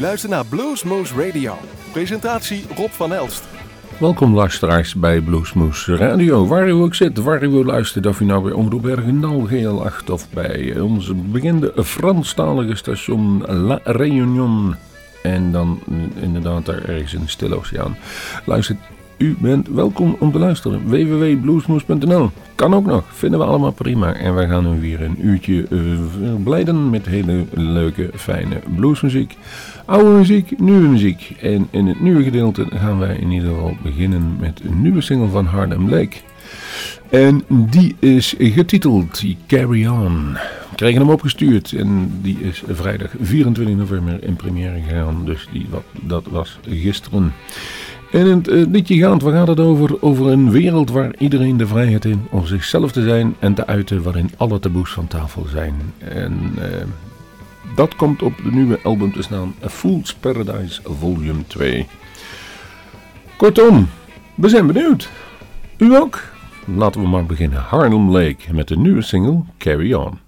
luistert naar Bluesmoose Radio. Presentatie Rob van Elst. Welkom luisteraars bij Bluesmoose Radio. Waar u ook zit, waar u wilt luisteren, of u nou bij Omroep Bergendal GL8 of bij onze bekende Franstalige station La Réunion. En dan inderdaad daar ergens in de Stille Oceaan. Luistert u bent welkom om te luisteren. www.bluesmoes.nl Kan ook nog, vinden we allemaal prima. En wij gaan u weer een uurtje uh, blijden met hele leuke, fijne bluesmuziek. Oude muziek, nieuwe muziek. En in het nieuwe gedeelte gaan wij in ieder geval beginnen met een nieuwe single van Hardem Lake. En die is getiteld Carry On. We kregen hem opgestuurd en die is vrijdag 24 november in première gegaan. Dus die, wat, dat was gisteren. In het uh, liedje gaat, waar gaat het over? Over een wereld waar iedereen de vrijheid in om zichzelf te zijn en te uiten waarin alle taboes van tafel zijn. En uh, dat komt op de nieuwe album te staan, A Fool's Paradise Volume 2. Kortom, we zijn benieuwd. U ook? Laten we maar beginnen. Harlem Lake met de nieuwe single Carry On.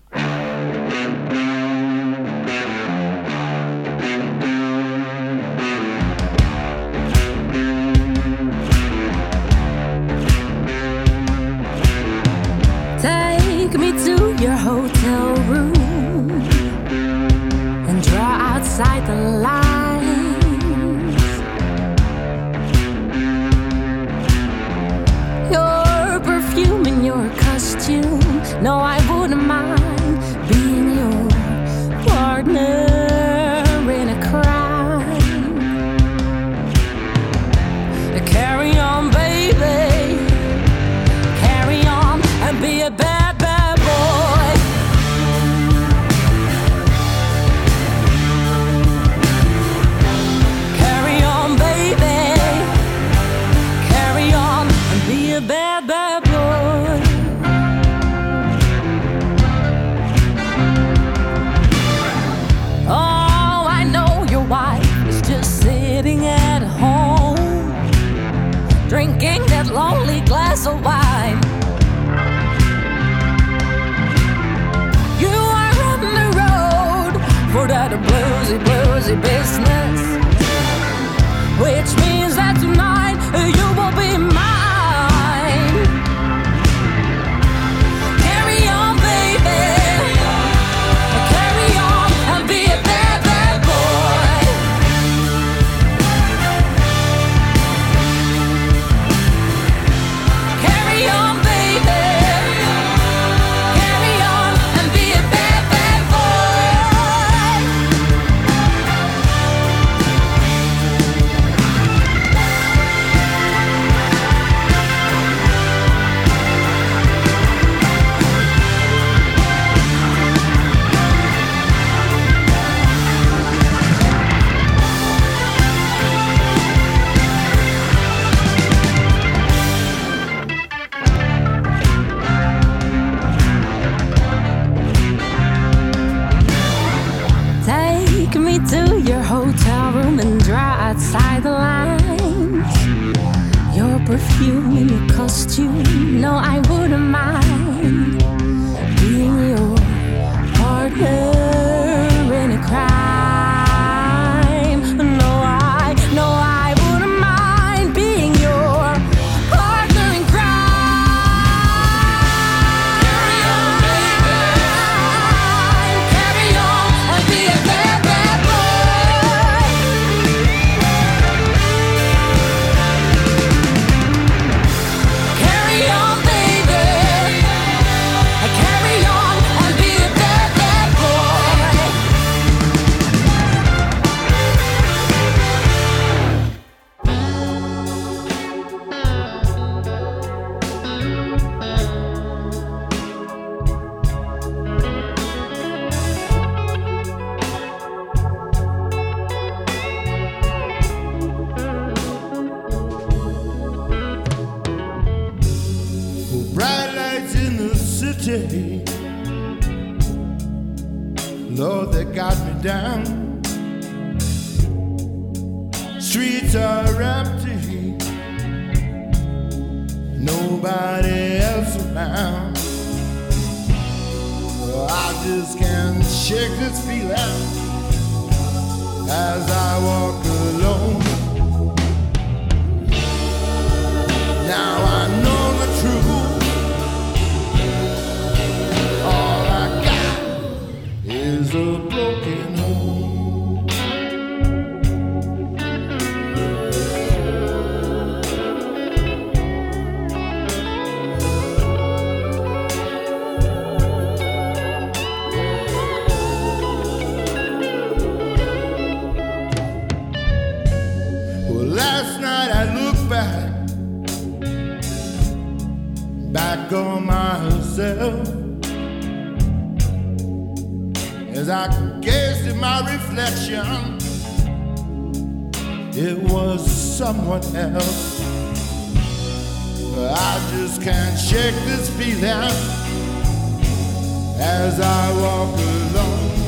lost you. No, I. reflection. It was someone else. I just can't shake this feeling as I walk alone.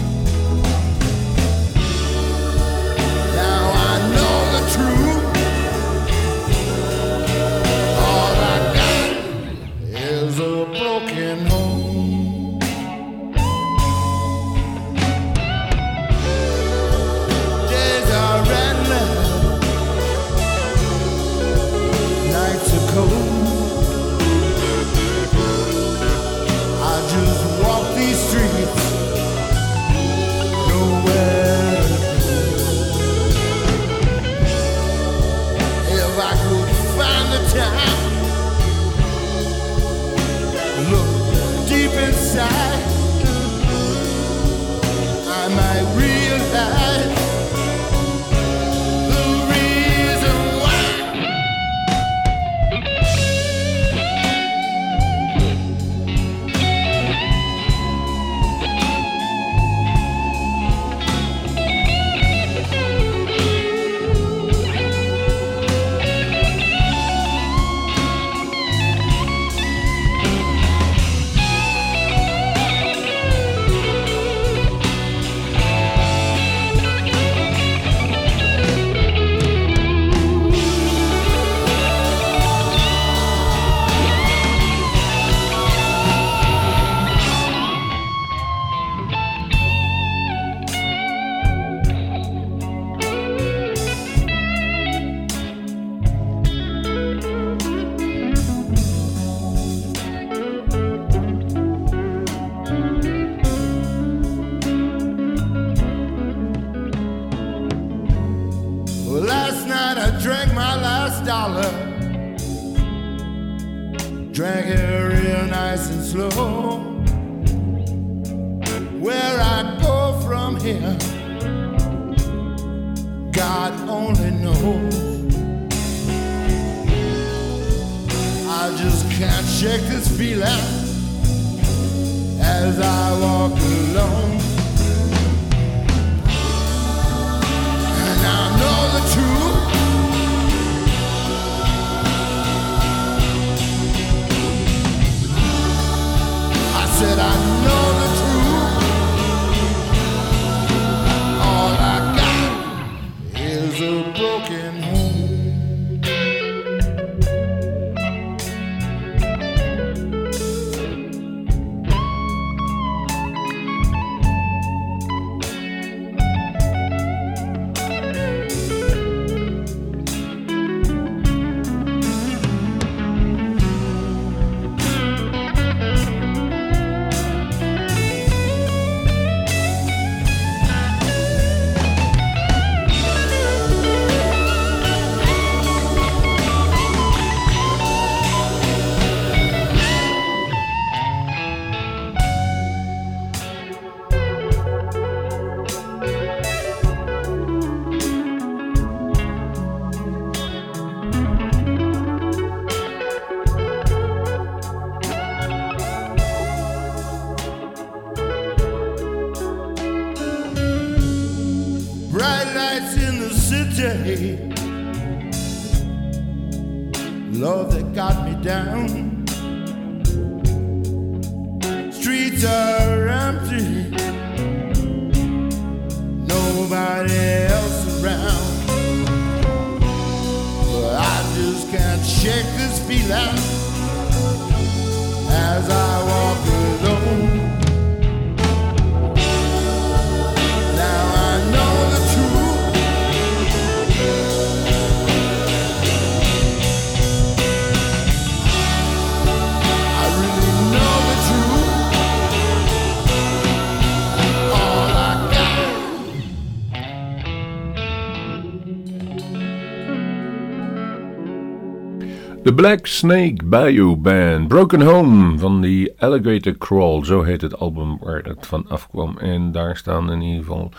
Black Snake Bayou Band, Broken Home van die Alligator Crawl, zo heet het album waar het van afkwam. En daar staan in ieder geval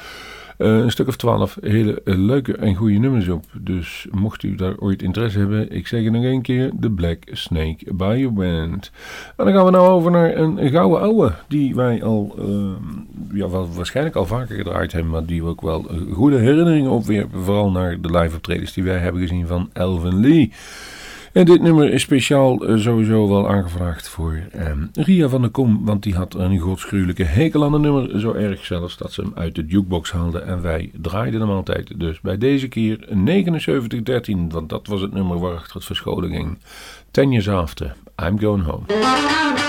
uh, een stuk of twaalf hele leuke en goede nummers op. Dus mocht u daar ooit interesse hebben, ik zeg het nog één keer, The Black Snake Bayou Band. En dan gaan we nou over naar een, gouden ouwe, die wij al, uh, ja, waarschijnlijk al vaker gedraaid hebben, maar die we ook wel goede herinneringen opwerpen. Vooral naar de live optredens die wij hebben gezien van Elvin Lee. En dit nummer is speciaal uh, sowieso wel aangevraagd voor um, Ria van der Kom. Want die had een godsgruwelijke hekel aan het nummer. Zo erg zelfs dat ze hem uit de jukebox haalde. En wij draaiden hem altijd. Dus bij deze keer 7913. Want dat was het nummer waarachter het verscholen ging. Ten years after, I'm going home.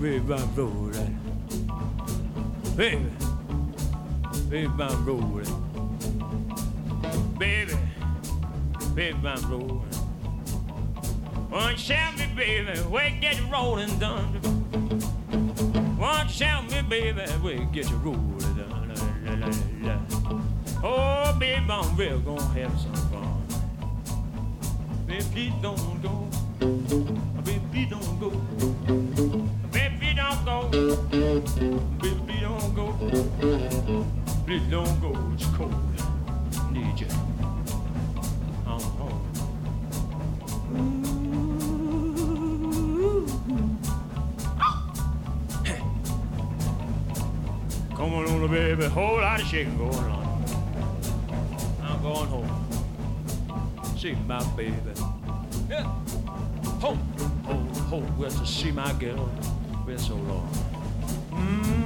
ribban roller. Baby, ribban rolling. Baby, ribban rolling. One shout me, baby, we get rolling done. One shout me, baby, we get rolling done. La, la, la, oh, baby, we're gonna have some fun. Baby, please don't go. Baby, please don't go. Baby, be on go. Baby, don't go. It's cold. Need you. I'm home. Come on, baby. Whole lot of shaking going on. I'm going home. See my baby. Yeah. Home, home, home. Well, to see my girl. Been so long. Mm.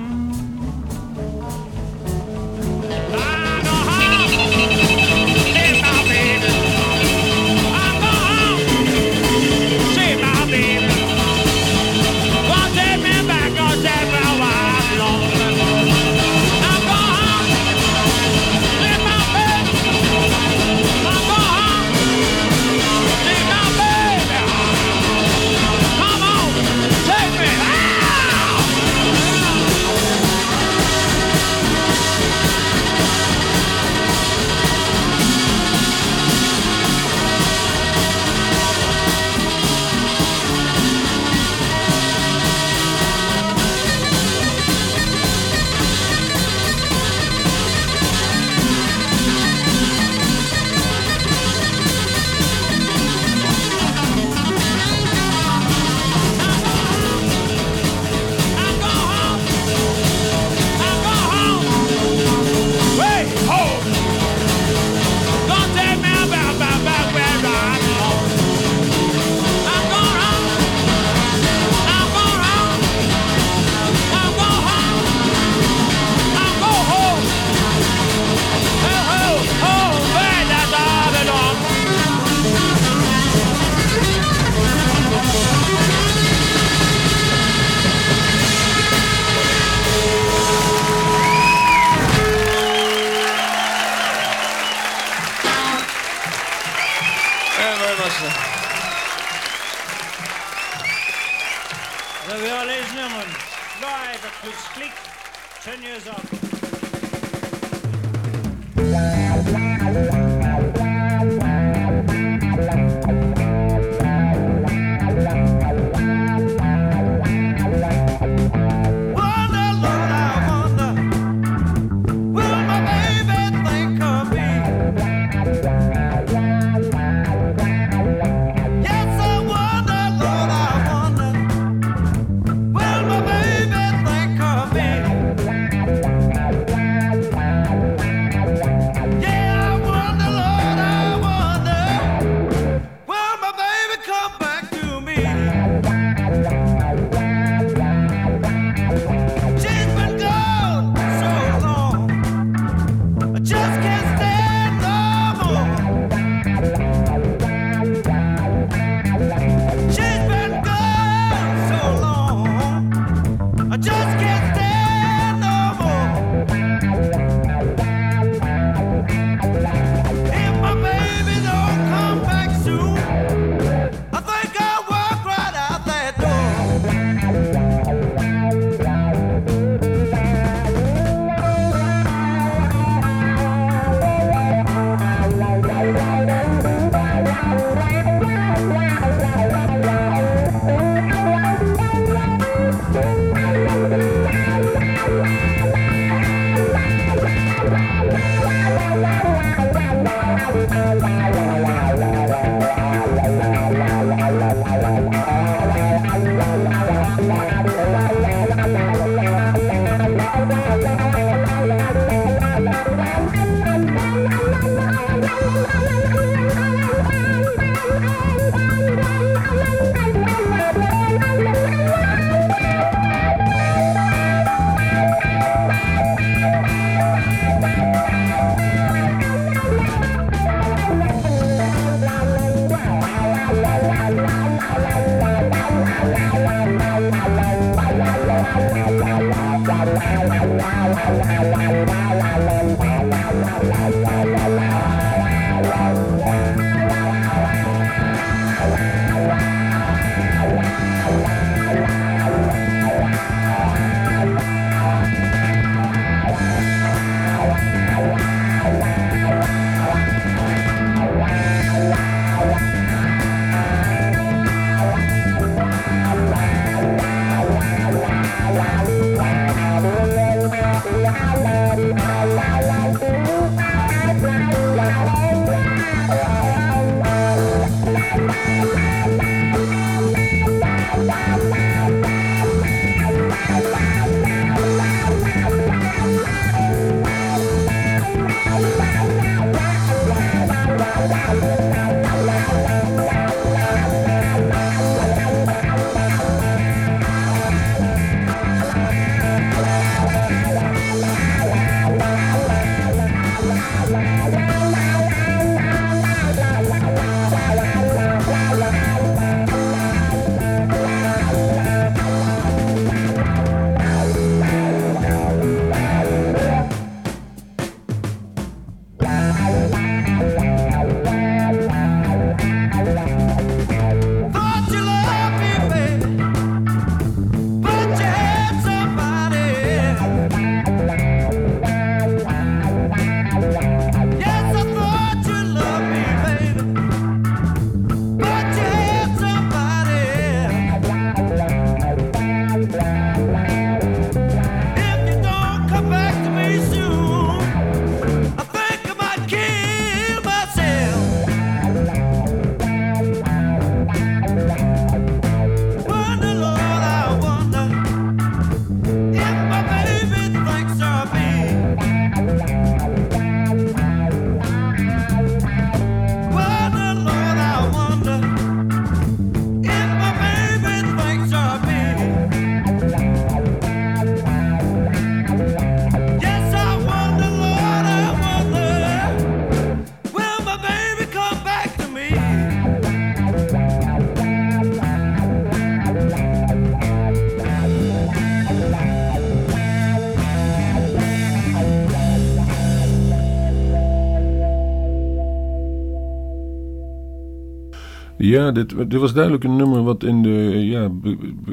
Ja, dit, dit was duidelijk een nummer wat in de ja,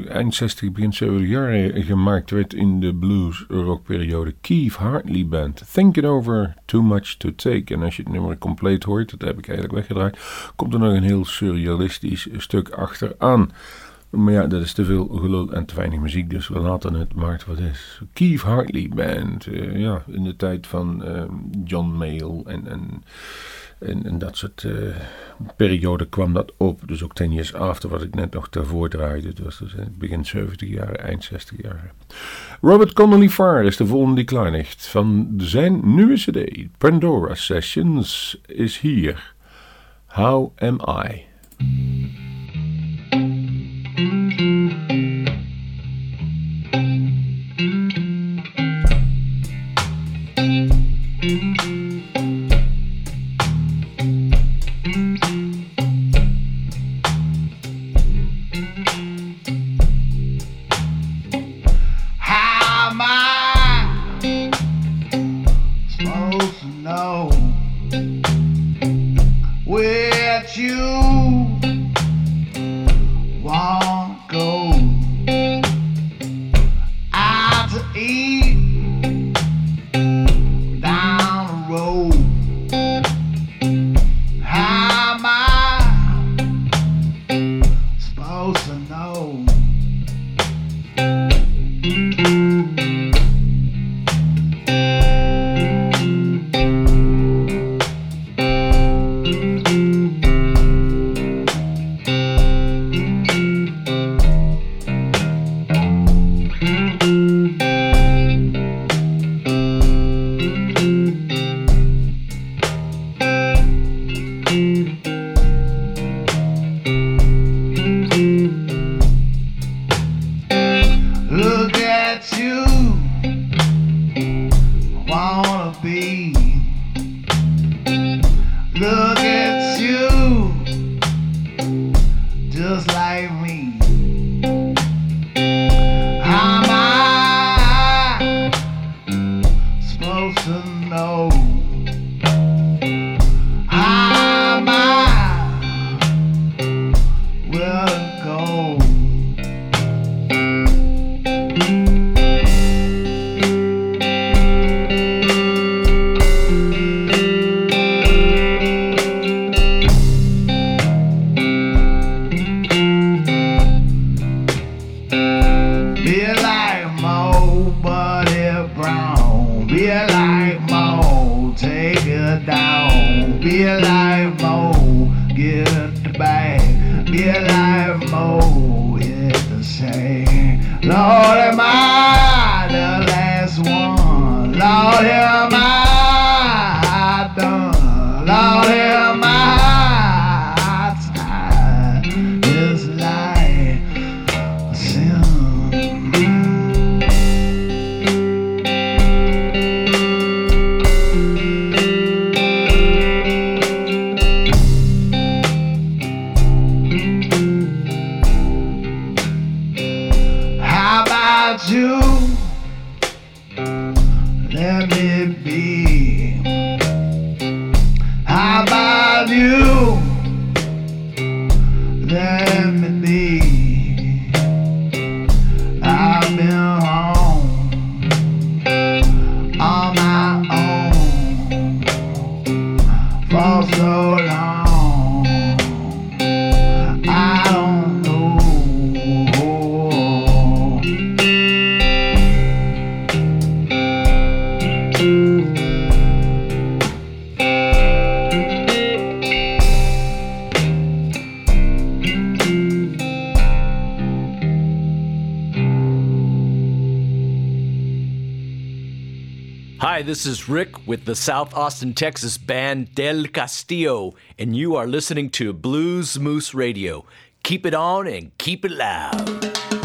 eind 60, begin 70 jaren gemaakt werd in de blues rockperiode. Keith Hartley Band. Think it over, too much to take. En als je het nummer compleet hoort, dat heb ik eigenlijk weggedraaid, komt er nog een heel surrealistisch stuk achteraan. Maar ja, dat is te veel gelul en te weinig muziek, dus we laten het maar wat is. Keith Hartley Band, eh, ja, in de tijd van eh, John Mayall en, en, en, dat soort eh, periode kwam dat op. Dus ook Ten Years After, wat ik net nog daarvoor draaide. Het was dus in begin 70 jaren, eind 60 jaren. Robert Connolly Farr is de volgende die klaar ligt. Van zijn nieuwe cd, Pandora Sessions, is hier. How Am I? Rick with the South Austin, Texas band Del Castillo, and you are listening to Blues Moose Radio. Keep it on and keep it loud.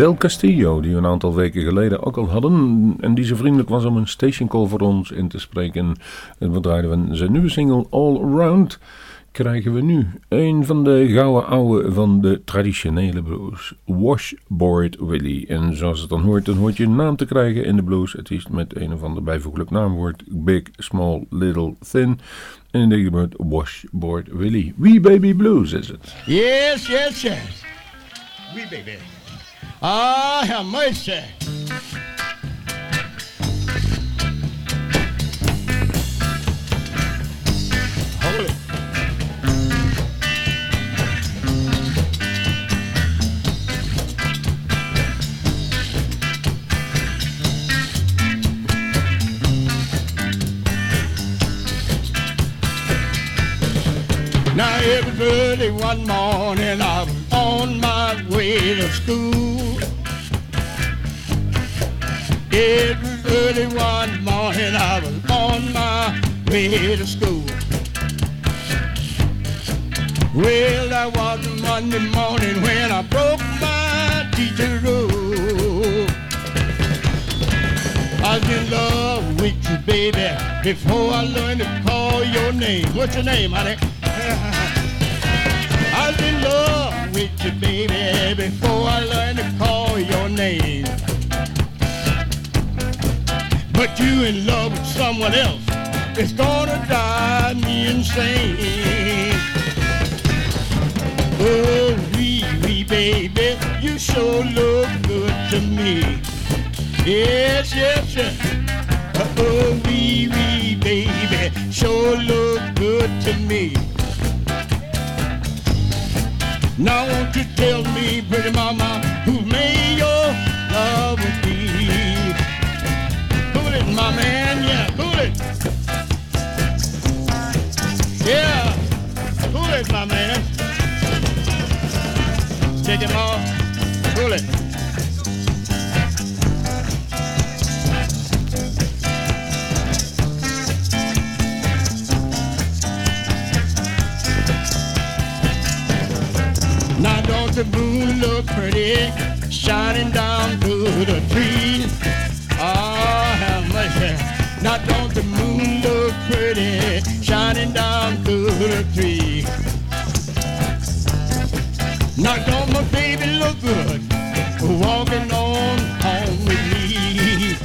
Del Castillo, die we een aantal weken geleden ook al hadden. En die zo vriendelijk was om een stationcall voor ons in te spreken. En we draaiden we zijn nieuwe single All Around. Krijgen we nu een van de gouden ouwe van de traditionele blues, Washboard Willie. En zoals het dan hoort, dan hoort je een naam te krijgen in de blues. Het is met een of ander bijvoeglijk naamwoord, Big, Small, Little, Thin. En in deze gebeurt Washboard Willie. Wee Baby Blues is het. Yes, yes, yes. We baby. Ah, have mercy. Holy. Now everybody one morning I on my way to school. Every early one morning I was on my way to school. Well, that was Monday morning when I broke my teacher rule. I was in love with you, baby, before I learned to call your name. What's your name, honey? I was in love with you, baby, before I learned to call your name. But you in love with someone else, it's gonna drive me insane. Oh, wee wee baby, you sure look good to me. Yes, yes, yes. Oh, wee wee baby, sure look good to me. Now won't you tell me, pretty mama, who made your love with me? Cool it, my man, yeah, cool it. Yeah, cool it, my man. Take him off, cool it. The moon look pretty shining down through the trees? Oh, have mercy. Now don't the moon look pretty shining down through the trees? Now don't my baby look good walking on home with me?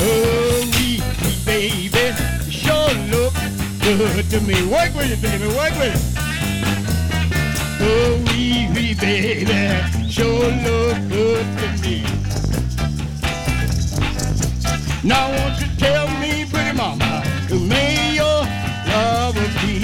Oh, wee baby, sure look good to me. Work with it, baby, work with it. Oh, wee wee baby, sure look good to me. Now won't you tell me, pretty mama, who made your love with me?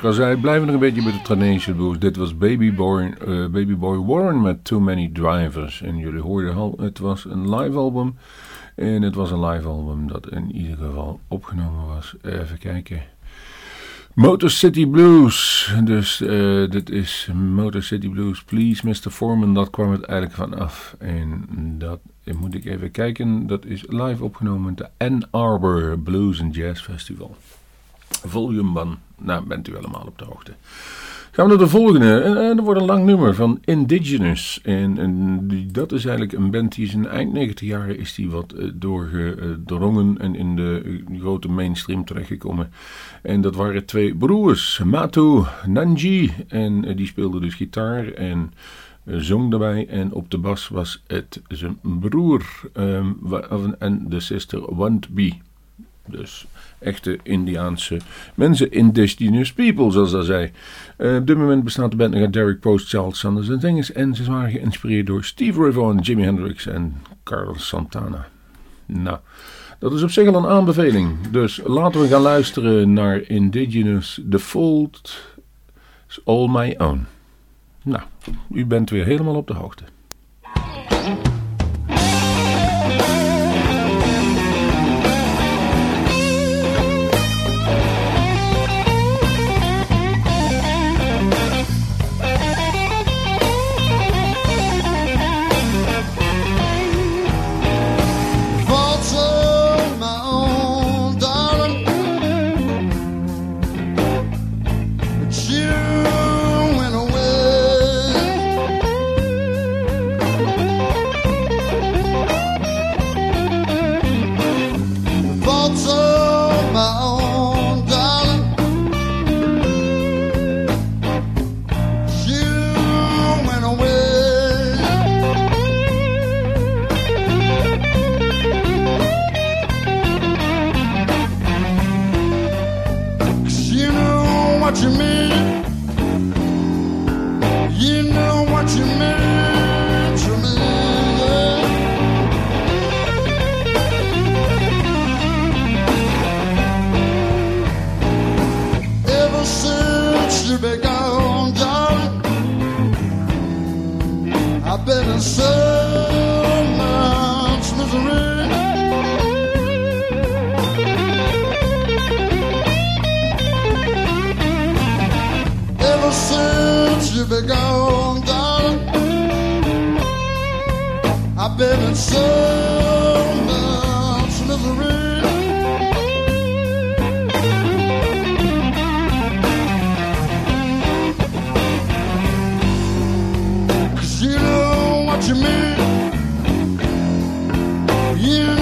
Ik al zei, blijven nog een beetje bij de Tranation Blues. Dit was Baby Boy, eh, Baby Boy Warren met Too Many Drivers. En jullie hoorden al, het was een live album. En het was een live album dat in ieder geval opgenomen was. Even kijken. Motor City Blues. Dus eh, dit is Motor City Blues. Please Mr. Foreman, dat kwam het eigenlijk vanaf. En dat eh, moet ik even kijken. Dat is live opgenomen te Ann Arbor Blues and Jazz Festival. Volume 1. Nou, bent u helemaal op de hoogte. Gaan we naar de volgende. En, en er wordt een lang nummer van Indigenous. En, en die, dat is eigenlijk een band die is in eind 90 jaren is die wat eh, doorgedrongen en in de eh, grote mainstream terechtgekomen. En dat waren twee broers, Matu Nanji. En eh, die speelden dus gitaar en eh, zong daarbij. En op de bas was het zijn broer of- en de sister Want B. Dus echte Indiaanse mensen, indigenous people, zoals dat zei. Eh, op dit moment bestaat de band nog uit Derek Post, Charles Sanders en Dinges. En ze waren geïnspireerd door Steve Ray Jimi Hendrix en Carlos Santana. Nou, dat is op zich al een aanbeveling. Dus laten we gaan luisteren naar Indigenous The is All My Own. Nou, u bent weer helemaal op de hoogte. You know what you mean. You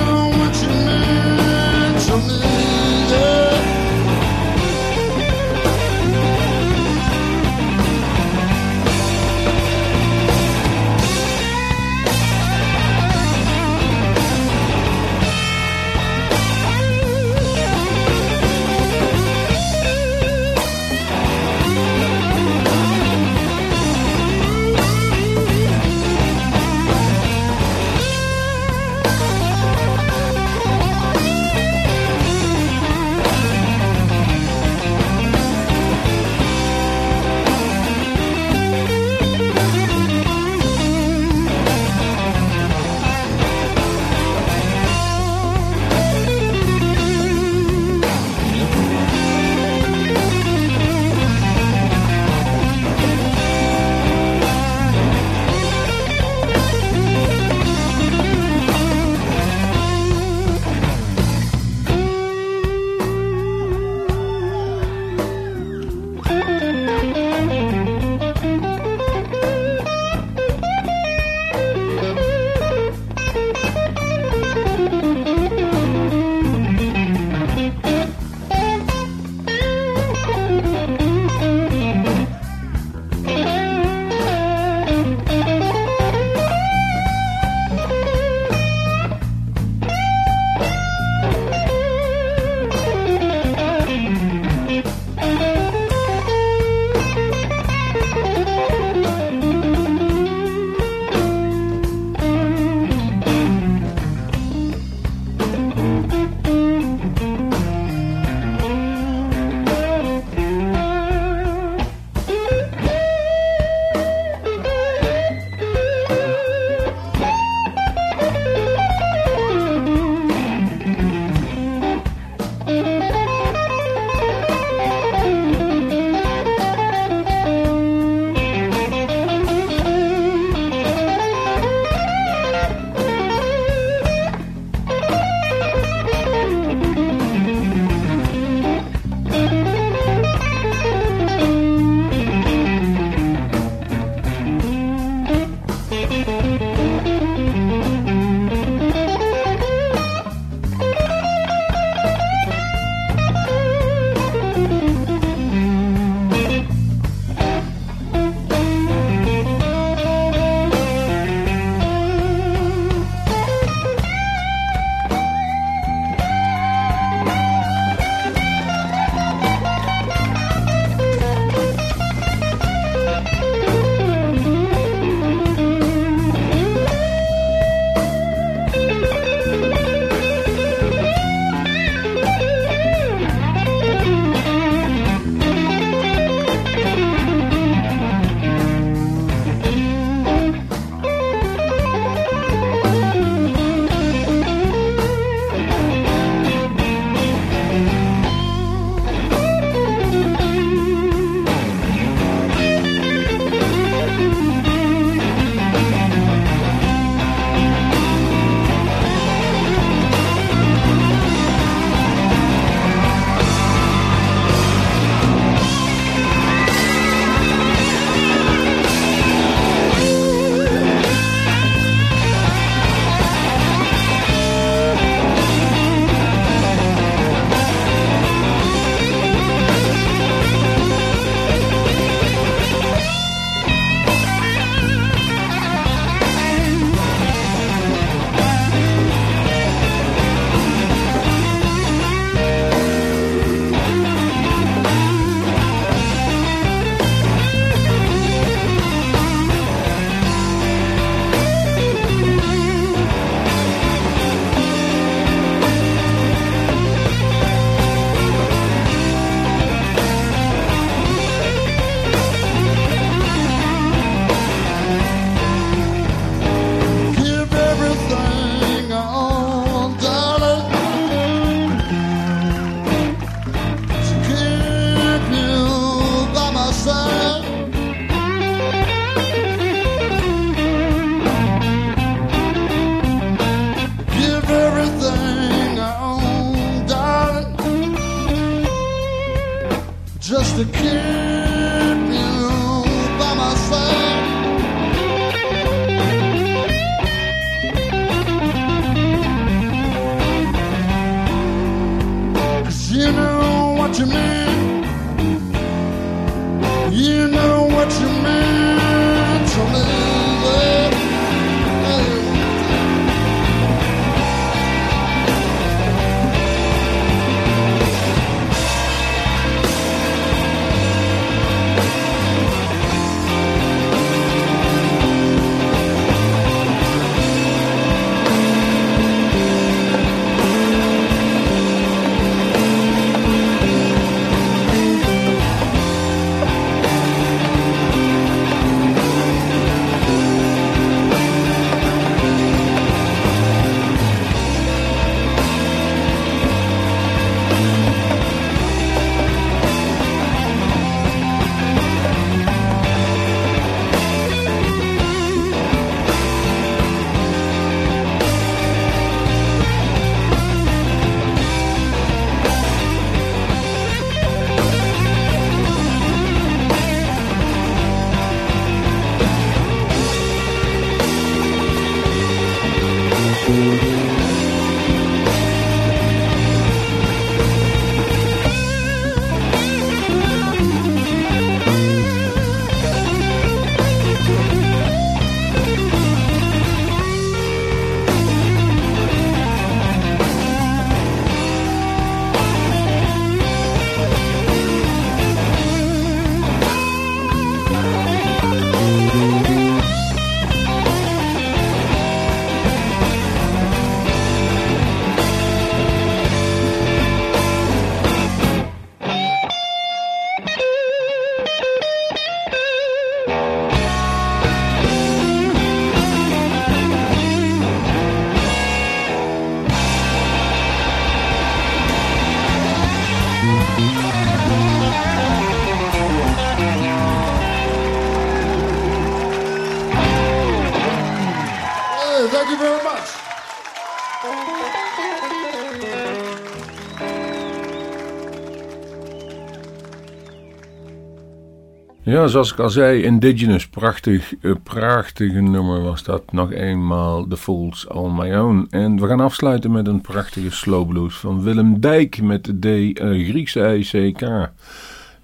thank. Ja, zoals ik al zei, Indigenous, prachtig, eh, prachtige nummer was dat. Nog eenmaal The Fools on My Own. En we gaan afsluiten met een prachtige slow blues van Willem Dijk met de D eh, Griekse ICK.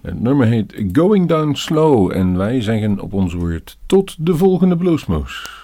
Het nummer heet Going Down Slow en wij zeggen op ons woord tot de volgende bluesmoes.